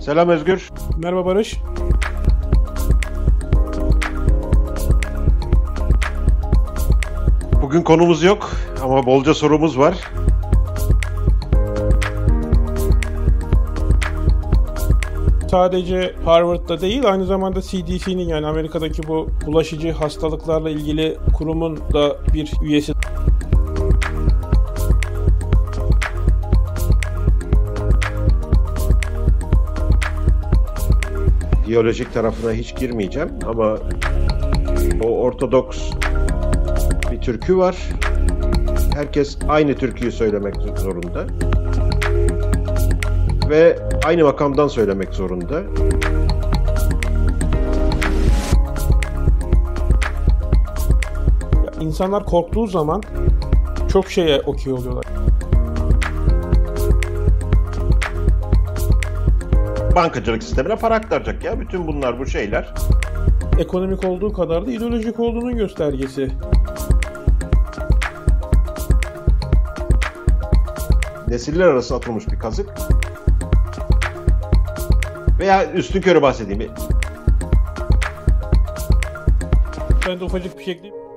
Selam Özgür. Merhaba Barış. Bugün konumuz yok ama bolca sorumuz var. Sadece Harvard'da değil aynı zamanda CDC'nin yani Amerika'daki bu bulaşıcı hastalıklarla ilgili kurumun da bir üyesi. Biyolojik tarafına hiç girmeyeceğim ama o ortodoks bir türkü var. Herkes aynı türküyü söylemek zorunda. Ve aynı makamdan söylemek zorunda. İnsanlar korktuğu zaman çok şeye okey oluyorlar. Bankacılık sistemine para aktaracak ya. Bütün bunlar bu şeyler. Ekonomik olduğu kadar da ideolojik olduğunun göstergesi. Nesiller arası atılmış bir kazık. Veya üstün körü bahsedeyim. Ben de ufacık bir ekleyeyim.